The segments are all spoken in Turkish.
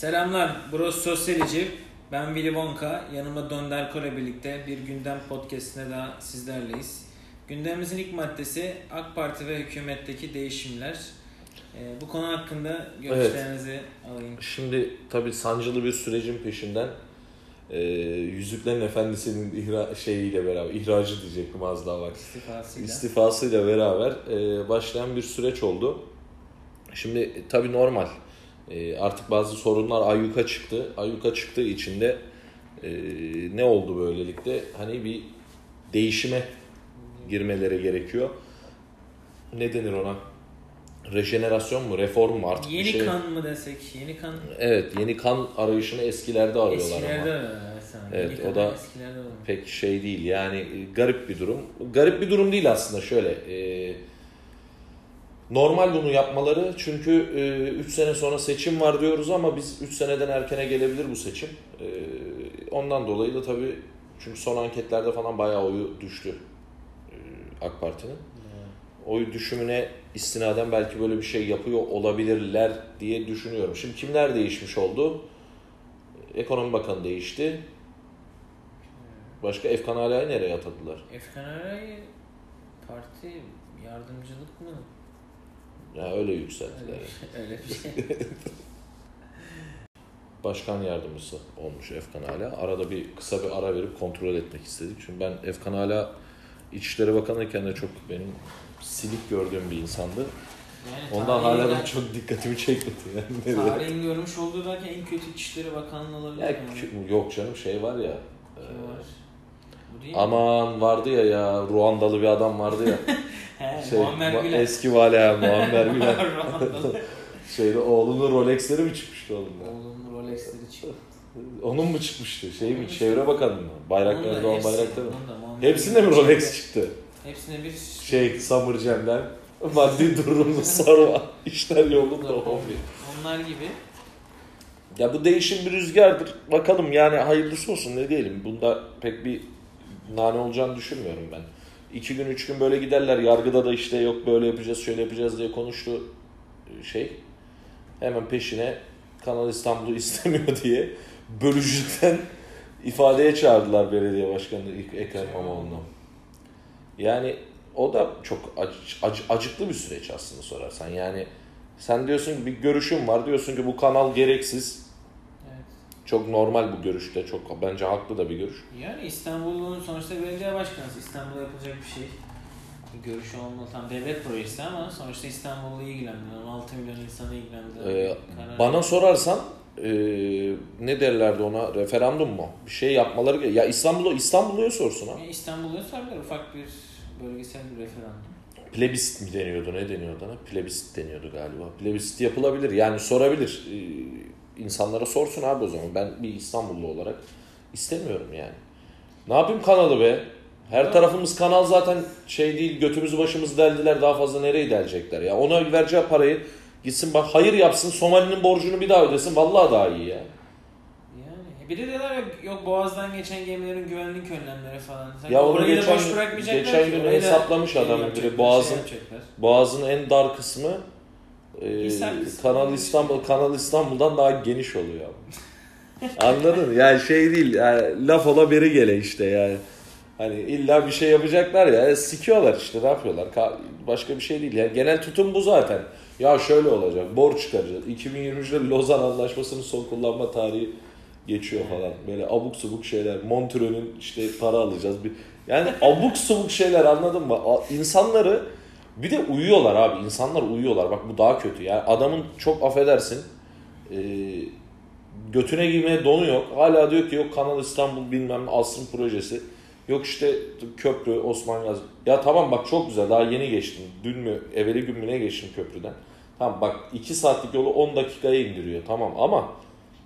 Selamlar, burası Sosyoloji. Ben Willy Wonka. Yanımda Don Derko ile birlikte bir gündem podcastine daha sizlerleyiz. Gündemimizin ilk maddesi AK Parti ve hükümetteki değişimler. Ee, bu konu hakkında görüşlerinizi alayım. Şimdi tabii sancılı bir sürecin peşinden e, Yüzüklerin Efendisi'nin ihra, şeyiyle beraber, ihracı diyecektim az daha bak. İstifasıyla. istifasıyla beraber e, başlayan bir süreç oldu. Şimdi tabii normal. E, artık bazı sorunlar ayyuka çıktı. Ayyuka çıktığı için de e, ne oldu böylelikle? Hani bir değişime girmeleri gerekiyor. Ne denir ona? Rejenerasyon mu, reform mu artık Yeni bir şey. kan mı desek? Yeni kan Evet, yeni kan arayışını eskilerde arıyorlar eskilerde ama. mesela. Evet, o da eskilerde. Pek şey değil yani garip bir durum. Garip bir durum değil aslında şöyle. e, normal bunu yapmaları çünkü 3 sene sonra seçim var diyoruz ama biz 3 seneden erkene gelebilir bu seçim. E, ondan dolayı da tabii çünkü son anketlerde falan bayağı oyu düştü e, AK Parti'nin. Oy düşümüne istinaden belki böyle bir şey yapıyor olabilirler diye düşünüyorum. Şimdi kimler değişmiş oldu? Ekonomi Bakanı değişti. Başka Efkan Ala'yı nereye atadılar? Efkan Aray parti yardımcılık mı? Ya öyle yükselttiler. Öyle, öyle bir şey. Başkan yardımcısı olmuş Efkan Ala. Arada bir kısa bir ara verip kontrol etmek istedik. Çünkü ben Efkan Ala İçişleri Bakanı'yken de çok benim silik gördüğüm bir insandı. Yani Ondan hala ben çok dikkatimi çekmedi yani. Tarihin görmüş olduğu belki en kötü İçişleri Bakanlığı olabilir. Ya, yani. yok canım şey var ya. e, Kim var? Değil mi? Aman vardı ya ya Ruandalı bir adam vardı ya. He, Şey, Muammer Güler. Eski vali Muammer. Ruandalı. Şeyde oğlunun Rolex'leri mi çıkmıştı? Oğlum Rolex'leri çıktı. Onun mu çıkmıştı? Şey mi? Çevre Bakanı mı? Da Doğan Bayraktar mı? Hepsinde mi Rolex çıktı. çıktı? Hepsine bir Şey Samırcem'den maddi durumunu sorma. İşler yolunda hobi. Onlar gibi. Ya bu değişim bir rüzgardır. Bakalım yani hayırlısı olsun ne diyelim. Bunda pek bir nane olacağını düşünmüyorum ben. İki gün üç gün böyle giderler. Yargıda da işte yok böyle yapacağız şöyle yapacağız diye konuştu şey. Hemen peşine Kanal İstanbul'u istemiyor diye bölücülükten ifadeye çağırdılar belediye başkanı Ekrem İmamoğlu'nu. Yani o da çok ac- ac- acıklı bir süreç aslında sorarsan. Yani sen diyorsun ki bir görüşüm var. Diyorsun ki bu kanal gereksiz. Çok normal bu görüşte. Çok bence haklı da bir görüş. Yani İstanbul'un sonuçta belediye başkanısı. İstanbul'da yapılacak bir şey. Görüşü olmalı. Tam devlet projesi ama sonuçta İstanbul'u ilgilendiren, 16 milyon insanı ilgilendiren Ee, karar. bana sorarsan e, ne derlerdi ona? Referandum mu? Bir şey yapmaları Ya İstanbul'u İstanbul'a sorsun ha. Yani İstanbul'da sorabilir ufak bir bölgesel bir referandum. Plebisit mi deniyordu? Ne deniyordu ona? Plebisit deniyordu galiba. Plebisit yapılabilir. Yani sorabilir. İnsanlara sorsun abi o zaman. Ben bir İstanbullu olarak istemiyorum yani. Ne yapayım kanalı be? Her Ya. tarafımız kanal zaten şey değil. Götümüzü başımızı deldiler. Daha fazla nereye delecekler ya? Ona vereceği parayı gitsin bak hayır yapsın. Somali'nin borcunu bir daha ödesin. Vallahi daha iyi ya. Yani bir de diyorlar ya yok boğazdan geçen gemilerin güvenlik önlemleri falan. Sanki Ya onu geçen- boş bırakmayacaklar geçen gün hesaplamış şey adam biri, Boğaz'ın- şey. Boğaz'ın en dar kısmı e. Kanal İstanbul Kanal İstanbul'dan daha geniş oluyor. Anladın? mı? Yani şey değil. Yani laf ola beri gele işte yani. Hani illa bir şey yapacaklar ya. e, Sikiyorlar işte ne yapıyorlar. Ka- Başka bir şey değil. Yani genel tutum bu zaten. Ya şöyle olacak. Borç çıkaracağız. 2023'te Lozan Anlaşması'nın son kullanma tarihi geçiyor falan. Böyle abuk subuk şeyler. Montreux'ün işte para alacağız. Bir... Yani abuk subuk şeyler anladın mı? A- İnsanları bir de uyuyorlar abi. İnsanlar uyuyorlar. Bak bu daha kötü. Yani adamın çok affedersin e, götüne giymeye donu yok. Hala diyor ki yok Kanal İstanbul bilmem ne asrın projesi. Yok işte köprü Osman Gazi. Ya tamam bak çok güzel daha yeni geçtim. Dün mü evveli gün mü ne geçtim köprüden. Tamam bak 2 saatlik yolu 10 dakikaya indiriyor tamam ama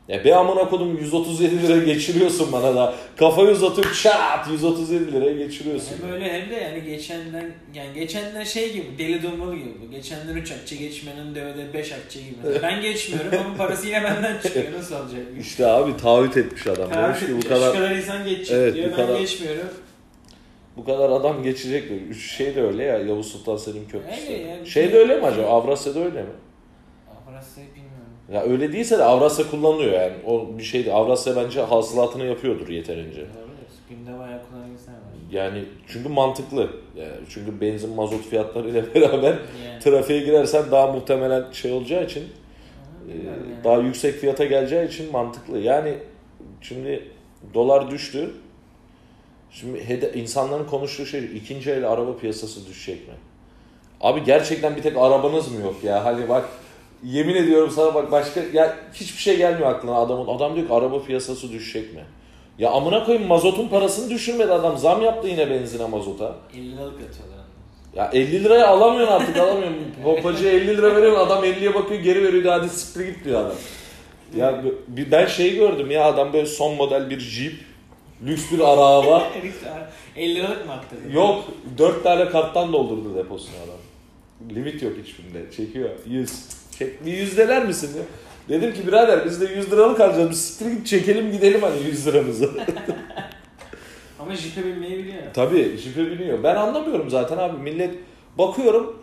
ya be amına kodum 137 lira geçiriyorsun bana da. Kafayı uzatıp çat 137 liraya geçiriyorsun. Hem öyle hem de yani geçenden yani geçenden şey gibi deli dumrul gibi bu. Geçenden 3 akçe geçmenin de 5 akçe gibi. Ben geçmiyorum ama parası yine benden çıkıyor. Nasıl olacak? İşte abi taahhüt etmiş adam. Demiş ki bu Şu kadar kadar insan geçecek Evet, diyor ben kadar- geçmiyorum. bu kadar adam geçecek mi? Üç şey de öyle ya Yavuz Sultan Selim Köprüsü. Öyle yani. Şey de öyle mi acaba? Avrasya'da öyle mi? Bilmiyorum. Ya öyle değilse de Avrasya kullanılıyor yani. O bir şeydi. Avrasya bence hasılatını yapıyordur yeterince. Olabilir. Günde bayağı kullanan insan var. Yani çünkü mantıklı. Yani çünkü benzin mazot fiyatlarıyla beraber Yani. trafiğe girersen daha muhtemelen şey olacağı için Aha, e, yani. daha yüksek fiyata geleceği için mantıklı. Yani şimdi dolar düştü. Şimdi hede- insanların konuştuğu şey ikinci el araba piyasası düşecek mi? Abi gerçekten bir tek arabanız mı yok ya? Hani bak yemin ediyorum sana bak başka ya hiçbir şey gelmiyor aklına adamın. Adam diyor ki araba piyasası düşecek mi? Ya amına koyayım mazotun parasını düşürmedi adam. Zam yaptı yine benzine mazota. 50 liralık atıyorlar. Ya 50 liraya alamıyorsun artık alamıyorum. Pompacıya 50 lira veriyorsun adam 50'ye bakıyor geri veriyor hadi siktir git diyor adam. Ya bir- ben şey gördüm ya adam böyle son model bir Jeep. Lüks bir araba. 50 liralık mı attırdın? Yok 4 tane karttan doldurdu deposunu adam. Limit yok hiçbirinde. Çekiyor. 100. Çek, bir 100 deler misin ya? Dedim ki birader biz de 100 liralık alacağız. Biz siktir git çekelim gidelim hani 100 liramızı. Ama jipe binmeyi biliyor. Tabii şifre biniyor. Ben anlamıyorum zaten abi. Millet bakıyorum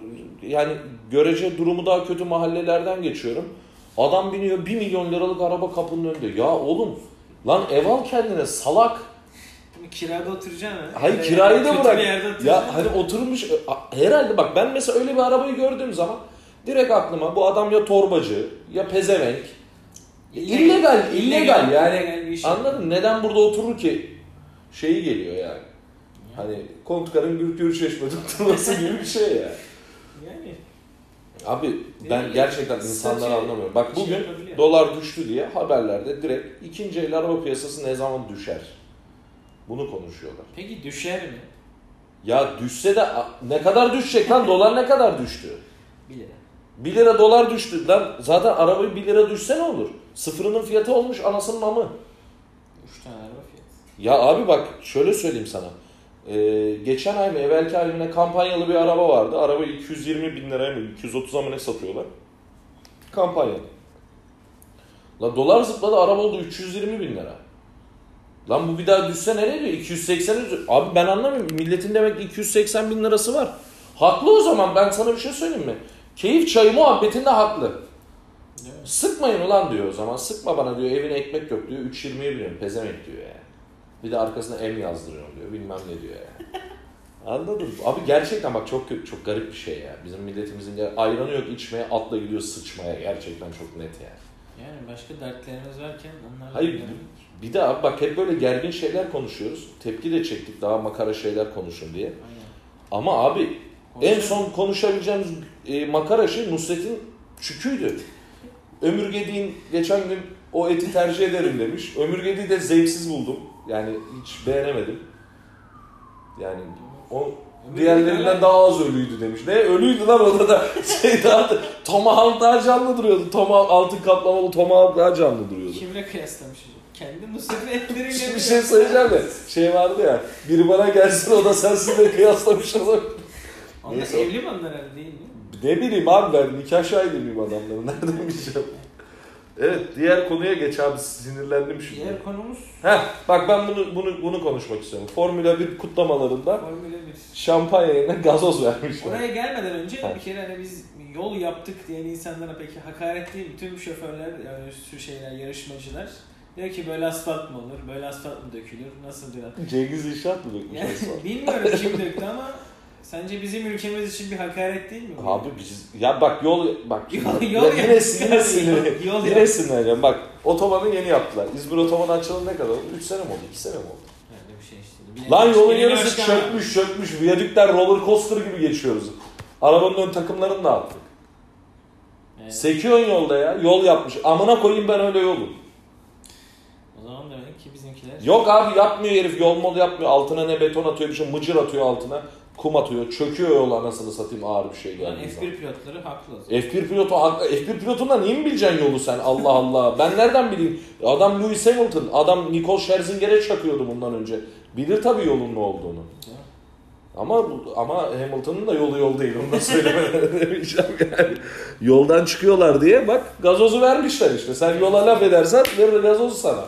yani görece durumu daha kötü mahallelerden geçiyorum. Adam biniyor 1 milyon liralık araba kapının önünde. Ya oğlum lan ev al kendine salak. Kirada oturacaksın ha. Hayır da kirayı da bırak. bir. Ya hani oturmuş herhalde bak ben mesela öyle bir arabayı gördüğüm zaman direkt aklıma bu adam ya torbacı ya pezevenk. illegal, illegal yani. illegal iş. Anladın? Neden burada oturur ki? Şeyi geliyor yani. Hani kontukarın gürk görüşleşme tutturması gibi bir şey ya. Yani Abi ben gerçekten insanları Statü- anlamıyorum. Bak şey bugün dolar düştü diye haberlerde direkt ikinci el araba piyasası ne zaman düşer? Bunu konuşuyorlar. peki düşer mi? Ya düşse de ne kadar düşecek lan? dolar ne kadar düştü? 1 lira. 1 lira dolar düştü lan. Zaten arabayı 1 lira düşse ne olur? Sıfırının fiyatı olmuş anasının amı. 3 tane araba fiyatı. Ya abi bak şöyle söyleyeyim sana. Ee, geçen ay mı evvelki ay mı ne kampanyalı bir araba vardı. Araba 220 bin liraya mı 230'a mı ne satıyorlar? Kampanyalı. La dolar zıpladı araba oldu 320 bin lira. Lan bu bir daha düşse nereye diyor? 280 üz- Abi ben anlamıyorum. Milletin demek ki 280 bin lirası var. Haklı o zaman ben sana bir şey söyleyeyim mi? Keyif çayı muhabbetinde haklı. Mi? Sıkmayın ulan diyor o zaman. Sıkma bana diyor evine ekmek yok diyor. 3.20'ye biliyorum pezemek diyor yani. Bir de arkasına M yazdırıyorum diyor. Bilmem ne diyor yani. Anladın mı? Abi gerçekten bak çok kötü, çok garip bir şey ya. Bizim milletimizin ya ayranı yok içmeye, atla gidiyor sıçmaya. Gerçekten çok net yani. Yani başka dertlerimiz varken onlarla Hayır ilgilenmek. bir de abi bak hep böyle gergin şeyler konuşuyoruz. Tepki de çektik daha makara şeyler konuşun diye. Aynen. Ama abi en son konuşabileceğimiz e, makara şey Nusret'in çüküydü. Ömürgediğin geçen gün o eti tercih ederim demiş. Ömürgediği de zevksiz buldum. Yani hiç beğenemedim. Yani o diğerlerinden daha az ölüydü demiş. Ne ölüydü lan orada da şey daha Tomahawk daha canlı duruyordu. Tomahawk altın kaplamalı Tomahawk daha canlı duruyordu. Kimle kıyaslamış? Kendi Nusret'in etleriyle Şimdi bir şey söyleyeceğim de şey vardı ya biri bana gelsin o da sensin de kıyaslamış olabilir. Onlar Neyse. evli mi onlar herhalde değil mi? Ne bileyim abi ben nikah şahidi miyim adamların nereden bileceğim. Evet diğer konuya geç abi sinirlendim şimdi. Diğer konumuz Heh, bak ben bunu bunu bunu konuşmak istiyorum. Formula 1 kutlamalarında Formula 1. şampanya yerine gazoz vermişler. Oraya gelmeden önce Ha. bir kere hani biz yol yaptık diyen insanlara peki hakaret değil mi? Tüm şoförler, yani sürü şeyler, yarışmacılar diyor ki böyle asfalt mı olur, böyle asfalt mı dökülür, nasıl bir Cengiz İnşaat mı dökmüş yani, asfalt? Bilmiyorum kim döktü ama sence bizim ülkemiz için bir hakaret değil mi? bu? Abi biz ya bak yol bak Yol- ya yol yine, yap- yine sinir Yol- yol yine yap. sinirleneceğim. Bak otobanı yeni yaptılar. İzmir otobanı açılalı ne kadar oldu? 3 sene mi oldu? 2 sene mi oldu? Öyle bir şey işte. Lan yolun Belediye yarısı başkanı- çökmüş çökmüş. Viyadükler roller coaster gibi geçiyoruz. Arabanın ön takımlarını da attık. Evet. Sekiyorsun yolda ya. Yol yapmış. Amına koyayım ben öyle yolu. O zaman demek ki bizimkiler... Yok abi yapmıyor herif. Yol mol yapmıyor. Altına ne beton atıyor bir şey. Mıcır atıyor altına. Kum atıyor. Çöküyor yol anasını satayım ağır bir şey geldiği zaman. F1 pilotları haklı o zaman. F1 pilotu F1 pilotundan iyi mi bileceksin yolu sen? Allah Allah. Ben nereden bileyim? Adam Lewis Hamilton. Adam Nicole Scherzinger'e çakıyordu bundan önce. Bilir tabii yolun ne olduğunu. Ama ama Hamilton'ın da yolu yol değil. Onu da söylemeden demeyeceğim yani. Yoldan çıkıyorlar diye bak gazozu vermişler işte. Sen yola laf edersen verir gazozu sana.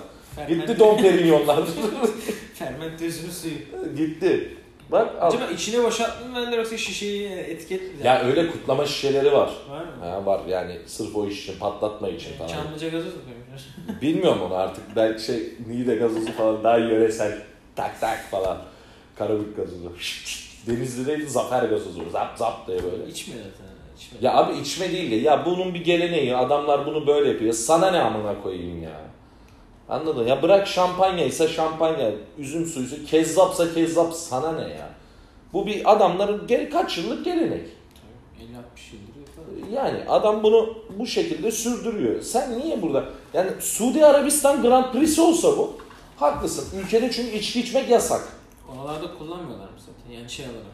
Gitti Dom Perignon'lar. Fermentözünü suyu. Gitti. Bak al. Acaba içine boşalttın mı verdiler yoksa şişeyi etiket mi? Ya öyle kutlama şişeleri var. Var mı? Ha, var yani sırf o iş için patlatma için falan. Çamlıca gazoz mu koymuşlar? Bilmiyorum onu artık. Belki şey Niğde gazozu falan daha yöresel. Tak tak falan. Karabük gazozu. Denizli'deydi zafer gazozu. Zap zap diye böyle. İçmiyor zaten. İçmiyor. Ya abi içme değil de ya bunun bir geleneği. Adamlar bunu böyle yapıyor. Sana ne amına koyayım ya. Anladın? Ya bırak şampanya ise şampanya, üzüm suyuysa, kezzapsa kezzap sana ne ya? Bu bir adamların gel kaç yıllık gelenek. Tabii, 50-60 yıldır. Yani adam bunu bu şekilde sürdürüyor. Sen niye burada? Yani Suudi Arabistan Grand Prix'si olsa bu. Haklısın. Ülkede çünkü içki içmek yasak. Oralarda kullanmıyorlar mı zaten? Yani şey olarak.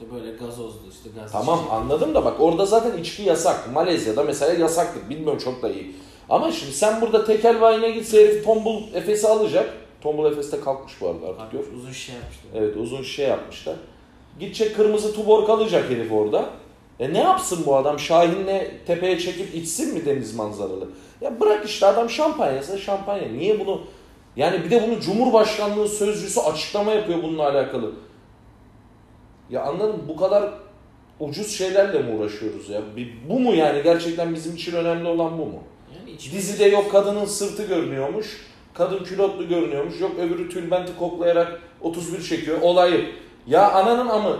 İşte böyle gazozlu işte gaz Tamam içecek. anladım da bak orada zaten içki yasak. Malezya'da mesela yasaktır. Bilmiyorum çok da iyi. Ama şimdi sen burada tekel vayine gitse herif tombul Efes'i alacak. Tombul Efes'te kalkmış bu arada artık yok. Uzun şey yapmışlar. Evet uzun şey yapmışlar. Gidecek kırmızı tuborg alacak herif orada. E ne yapsın bu adam? Şahin'le tepeye çekip içsin mi deniz manzaralı? Ya bırak işte adam şampanyası şampanya. Niye bunu? Yani bir de bunu Cumhurbaşkanlığı sözcüsü açıklama yapıyor bununla alakalı. Ya anladın? Bu kadar ucuz şeylerle mi uğraşıyoruz ya? Bu mu yani gerçekten bizim için önemli olan bu mu? Dizide yok kadının sırtı görünüyormuş. Kadın külotlu görünüyormuş. Yok öbürü tülbenti koklayarak 31 çekiyor. Olayı. Ya ananın amı.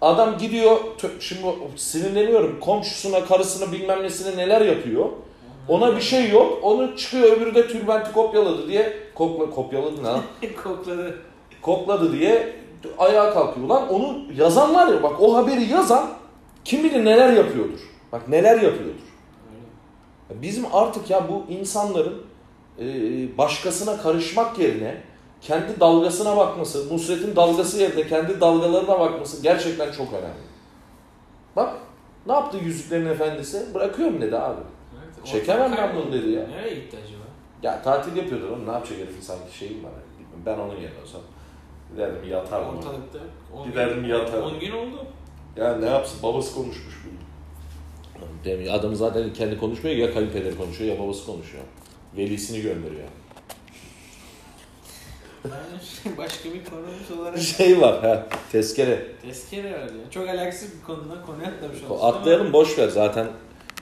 Adam gidiyor şimdi sinirleniyorum. Komşusuna, karısına bilmem nesine neler yapıyor. Ona bir şey yok. Onu çıkıyor öbürü de tülbenti kopyaladı diye kokla kopyaladı ne kokladı. kokladı diye ayağa kalkıyor. Lan onu yazan var ya bak o haberi yazan kim bilir neler yapıyordur. Bak neler yapıyordur. Bizim artık ya bu insanların e, başkasına karışmak yerine kendi dalgasına bakması, Nusret'in dalgası yerine kendi dalgalarına bakması gerçekten çok önemli. Bak ne yaptı Yüzüklerin Efendisi? Bırakıyorum dedi abi. Evet, Çekemem ben bunu dedi ya. Nereye gitti acaba? Ya tatil yapıyordur oğlum ne yapacak herifin sanki şeyi var. Ben onun yerine olsam giderdim yatardım. Ortalıkta. Giderdim yatarım. 10 gün oldu. Ya ne yapsın babası konuşmuş bunu. Adam zaten kendi konuşmuyor ya kayınpederi konuşuyor ya babası konuşuyor. Velisini gönderiyor. Yani başka bir konumuz olarak Şey var ha tezkere. tezkere var ya. Çok alakasız bir konudan konuya atlamış olduk. Atlayalım boş ver zaten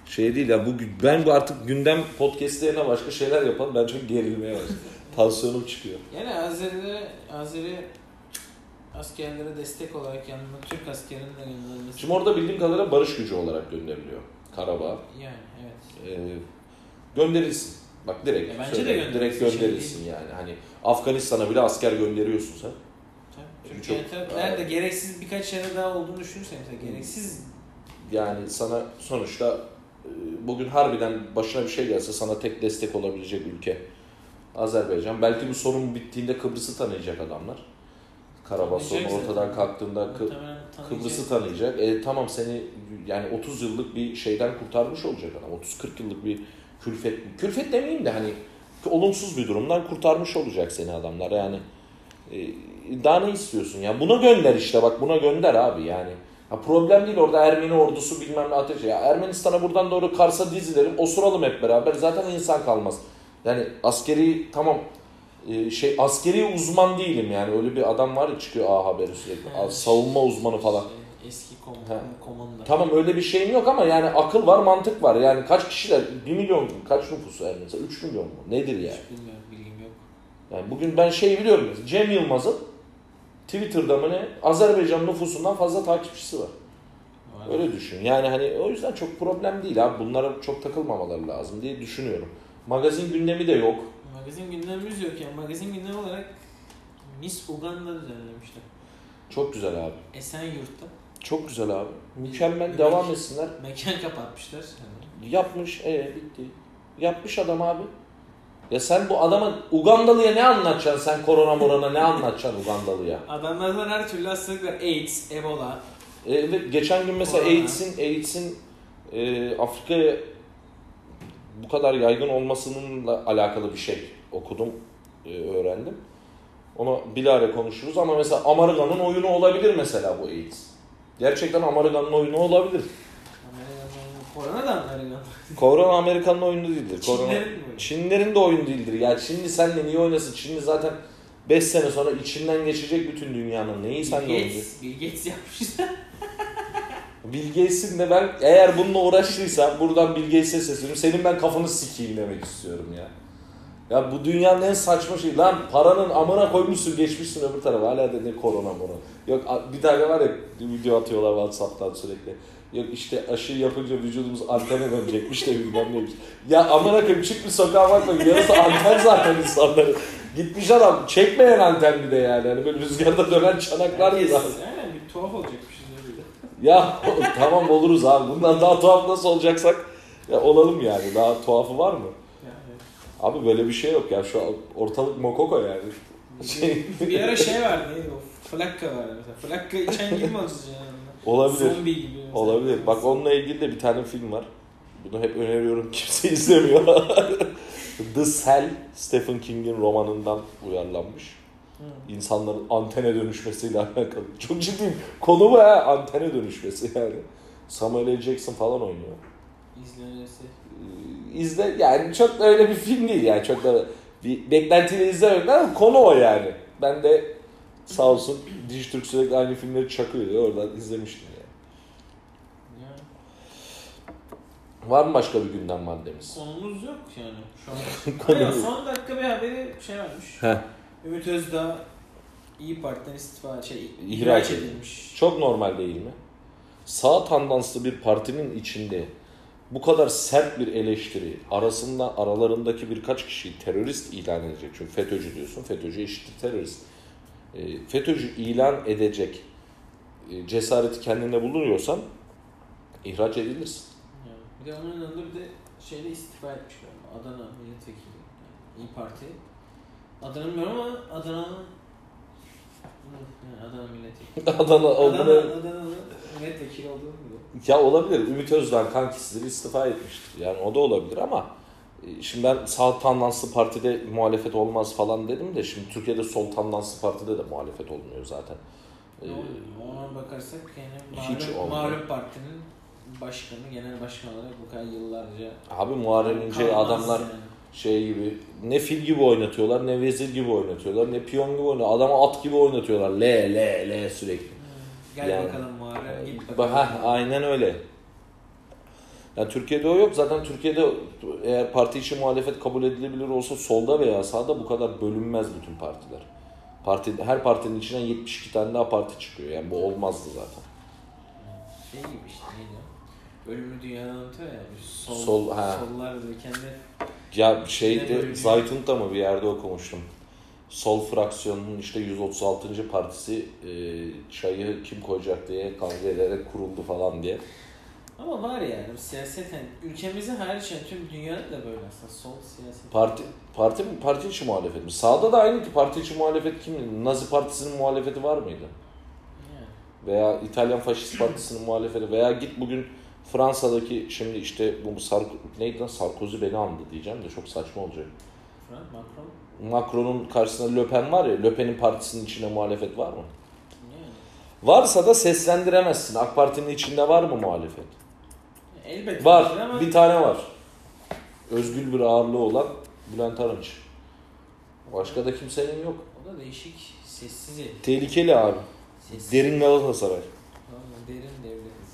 şey değil ya bu ben bu artık gündem podcastlerine başka şeyler yapalım ben çok gerilmeye başladım. Tansiyonum çıkıyor. Yani Azeri'de Azeri askerlere destek olarak yanında Türk askerinin de gönderilmesi. Şimdi orada bildiğim kadarıyla barış gücü olarak gönderiliyor Karabağ. Yani evet. Ee, gönderilsin. Bak direkt Ya bence de söyleyeyim, gönderilsin, direkt şey gönderilsin değil. yani. Hani Afganistan'a bile asker gönderiyorsun sen. Tabii. Çok- Türkiye nerede gereksiz birkaç yere daha olduğunu düşünürsen mesela gereksiz Yani sana sonuçta e, bugün harbiden başına bir şey gelse sana tek destek olabilecek ülke Azerbaycan. Belki bu sorun bittiğinde Kıbrıs'ı tanıyacak adamlar. Tanıyacak ortadan kalktığında Kı-. Kıbrıs'ı tanıyacak. E tamam seni yani 30 yıllık bir şeyden kurtarmış olacak adam. 30-40 yıllık bir külfet. Külfet demeyeyim de hani olumsuz bir durumdan kurtarmış olacak seni adamlar. Yani e, daha ne istiyorsun ya? Buna gönder işte bak buna gönder abi yani. Ha problem değil orada Ermeni ordusu bilmem ne ateş. Ya Ermenistan'a buradan doğru Kars'a dizilerim. Osuralım hep beraber. Zaten insan kalmaz. Yani askeri tamam e, şey askeri uzman değilim yani. Öyle bir adam var ya çıkıyor A Haberi sürekli. Evet. Savunma uzmanı falan. Şey, eski kom Ha. komanda. Tamam öyle bir şeyim yok ama yani akıl var mantık var. Yani kaç kişiler? 1 milyon? Kaç nüfusu Ermenistan? 3 milyon mu? Nedir yani? Hiç bilmiyorum bilgim yok. Yani bugün ben şey biliyorum. mesela, Cem Yılmaz'ın Twitter'da mı ne? Azerbaycan nüfusundan fazla takipçisi var. Var. Öyle düşün. Yani hani o yüzden çok problem değil abi. Bunlara çok takılmamaları lazım diye düşünüyorum. Magazin gündemi de yok. Magazin gündemimiz yok yani. Magazin gündemi olarak Miss Uganda düzenlemişler. Çok güzel abi. Esenyurt'ta. Çok güzel abi. Mükemmel Bir- devam bir- etsinler. Mekan kapatmışlar. Yani. Yapmış. E bitti. Yapmış adam abi. Ya sen bu adama Ugandalı'ya ne anlatacaksın sen korona morona ne anlatacaksın Ugandalı'ya? Adamlardan her türlü hastalık var. AIDS, Ebola. Evet geçen gün mesela. AIDS'in AIDS'in e, Afrika'ya bu kadar yaygın olmasınınla alakalı bir şey okudum, e, öğrendim. Onu bilahare konuşuruz ama mesela Amerika'nın oyunu olabilir mesela bu AIDS. Gerçekten Amerika'nın oyunu olabilir. Korona da Amerika'nın. Korona Amerika'nın oyunu değildir. Korona Çinlerin mi oyunu? Çinlerin de oyunu değildir. Yani Çinli senle niye oynasın? Çinli zaten 5 sene sonra içinden geçecek bütün dünyanın. Neyi sen de? Gates, Bill Gates yapmış. Bill Gates'in de ben eğer bununla uğraştıysam buradan Bill Gates'e sesleniyorum. Senin ben kafanı sikeyim demek istiyorum ya. Ya bu dünyanın en saçma şeyi. Lan paranın amına koymuşsun geçmişsin öbür tarafa. Hala da ne korona bunu. Yok bir tane var ya video atıyorlar Whatsapp'tan sürekli. Yok işte aşı yapınca vücudumuz antene dönecekmiş de bilmem neymiş. Ya amına koyayım çık bir sokağa bakma. Yarısı anten zaten insanların. Gitmiş adam çekmeyen anten bir de yani. Hani böyle rüzgarda dönen çanaklar gibi. Aynen bir tuhaf öyle. Ya tamam oluruz abi. Bundan daha tuhaf nasıl olacaksak ya olalım yani. Daha tuhafı var mı? Yani. Abi böyle bir şey yok ya. Şu ortalık mokoko yani. Şey- Bir, ara şey vardı neydi o? Flakka vardı mesela. Flakka içen gibi mi yani? Olabilir. Zombi gibi. mesela. Olabilir. Bak onunla ilgili de bir tane film var. Bunu hep öneriyorum. Kimse izlemiyor. The Cell, Stephen King'in romanından uyarlanmış. İnsanların antene dönüşmesiyle alakalı. Çok ciddiyim. Konu bu ha. Antene dönüşmesi yani. Samuel L. Jackson falan oynuyor. İzlenirse. Ee, izle yani çok da öyle bir film değil yani çok da bir beklentiyle izlemedim ama konu o yani. Ben de sağ olsun Dijitürk sürekli aynı filmleri çakıyor oradan izlemiştim yani. Var mı başka bir gündem maddemiz? Konumuz yok yani şu an. Aynen, son dakika bir haberi şey varmış. Heh, Ümit Özdağ İyi Parti'den istifa şey İhraç edilmiş. edilmiş. çok normal değil mi? Sağ tandanslı bir partinin içinde bu kadar sert bir eleştiri arasında aralarındaki birkaç kişiyi terörist ilan edecek. Çünkü FETÖ'cü diyorsun. FETÖ'cü eşittir terörist. E, FETÖ'cü ilan edecek e, cesareti kendinde bulunuyorsan ihraç edilirsin. Yani. Bir de onun yanında bir de şeyde istifa etmiş galiba. Adana milletvekili. Yani İyi Parti. Adana bilmiyorum ama yani Adana milletvekili. Adana Adana, olduğunu... Adana'nın milletvekili olduğunu biliyorum. Ya olabilir. Ümit Özdağ kankisidir istifa etmiştir. Yani o da olabilir ama e, şimdi ben sağ tandanslı partide muhalefet olmaz falan dedim de şimdi Türkiye'de sol tandanslı partide de muhalefet olmuyor zaten. E, oluyor? Ona bakarsak yani malum partinin başkanı, genel başkan olarak bu kadar yıllarca Abi Muharrem adamlar yani. Şey gibi ne fil gibi oynatıyorlar ne vezir gibi oynatıyorlar ne piyon gibi oynatıyorlar. Adamı at gibi oynatıyorlar. Le le le sürekli. Gel Yani- bakalım Muharrem git Ba- bakalım. Heh, aynen öyle. Yani Türkiye'de o yok. Zaten Türkiye'de eğer parti içi muhalefet kabul edilebilir olsa solda veya sağda bu kadar bölünmez bütün partiler. Parti, her partinin içinden 72 tane daha parti çıkıyor. Yani bu olmazdı zaten. Şey gibi işte neydi o? Ölümlü dünyada anlatıyor ya. Sol, Sol, ha. Sollar böyle kendi Ya Ne şeyde? Zaytun'da mı bir yerde okumuştum. Sol fraksiyonunun işte 136. partisi e, çayı kim koyacak diye kavga ederek kuruldu falan diye. ama var yani bu siyaset hani ülkemizin hariç yani tüm dünyada da böyle aslında sol siyaset. Parti parti mi? Parti içi muhalefet mi? Sağda da aynı ki parti içi muhalefet kim? Nazi partisinin muhalefeti var mıydı? Yani. Veya İtalyan faşist partisinin muhalefeti veya git bugün Fransa'daki şimdi işte bu Sark neydi lan Sarkozy beni andı diyeceğim de çok saçma olacak. Macron Macron'un karşısında Le Pen var ya Le Pen'in partisinin içinde muhalefet var mı? yani. Varsa da seslendiremezsin. AK Parti'nin içinde var mı muhalefet? Elbette Var. ama Bir tane var. Özgül bir ağırlığı olan Bülent Arınç. Başka da kimsenin yok. o da değişik sessiz el. Tehlikeli abi. Sessiz. Derin Galatasaray.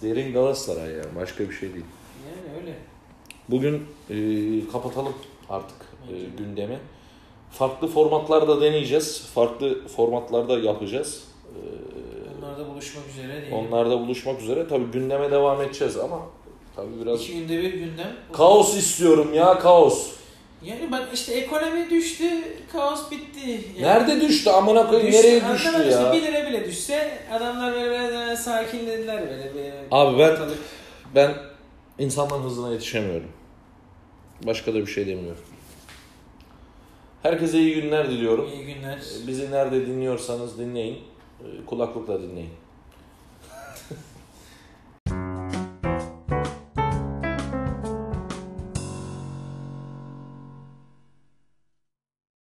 Derin Galatasaray yani. Başka bir şey değil. Yani öyle. Bugün e, kapatalım artık e, gündemi. Farklı formatlarda deneyeceğiz. Farklı formatlarda yapacağız. E, Onlarda buluşmak üzere diyelim. onlarda buluşmak üzere. Tabii gündeme devam edeceğiz ama tabii biraz İki günde bir gündem. kaos istiyorum ya kaos. Yani bak işte ekonomi düştü, kaos bitti. Yani Nerede düştü amına koyayım düştü, nereye düştü mı? İşte ya? Bir lira bile düşse adamlar böyle böyle sakinlediler böyle. böyle Abi ben- ortalık- Ben insanların hızına yetişemiyorum. Başka da bir şey demiyorum. Herkese iyi günler diliyorum. İyi günler. Bizi nerede dinliyorsanız dinleyin. Kulaklıkla dinleyin.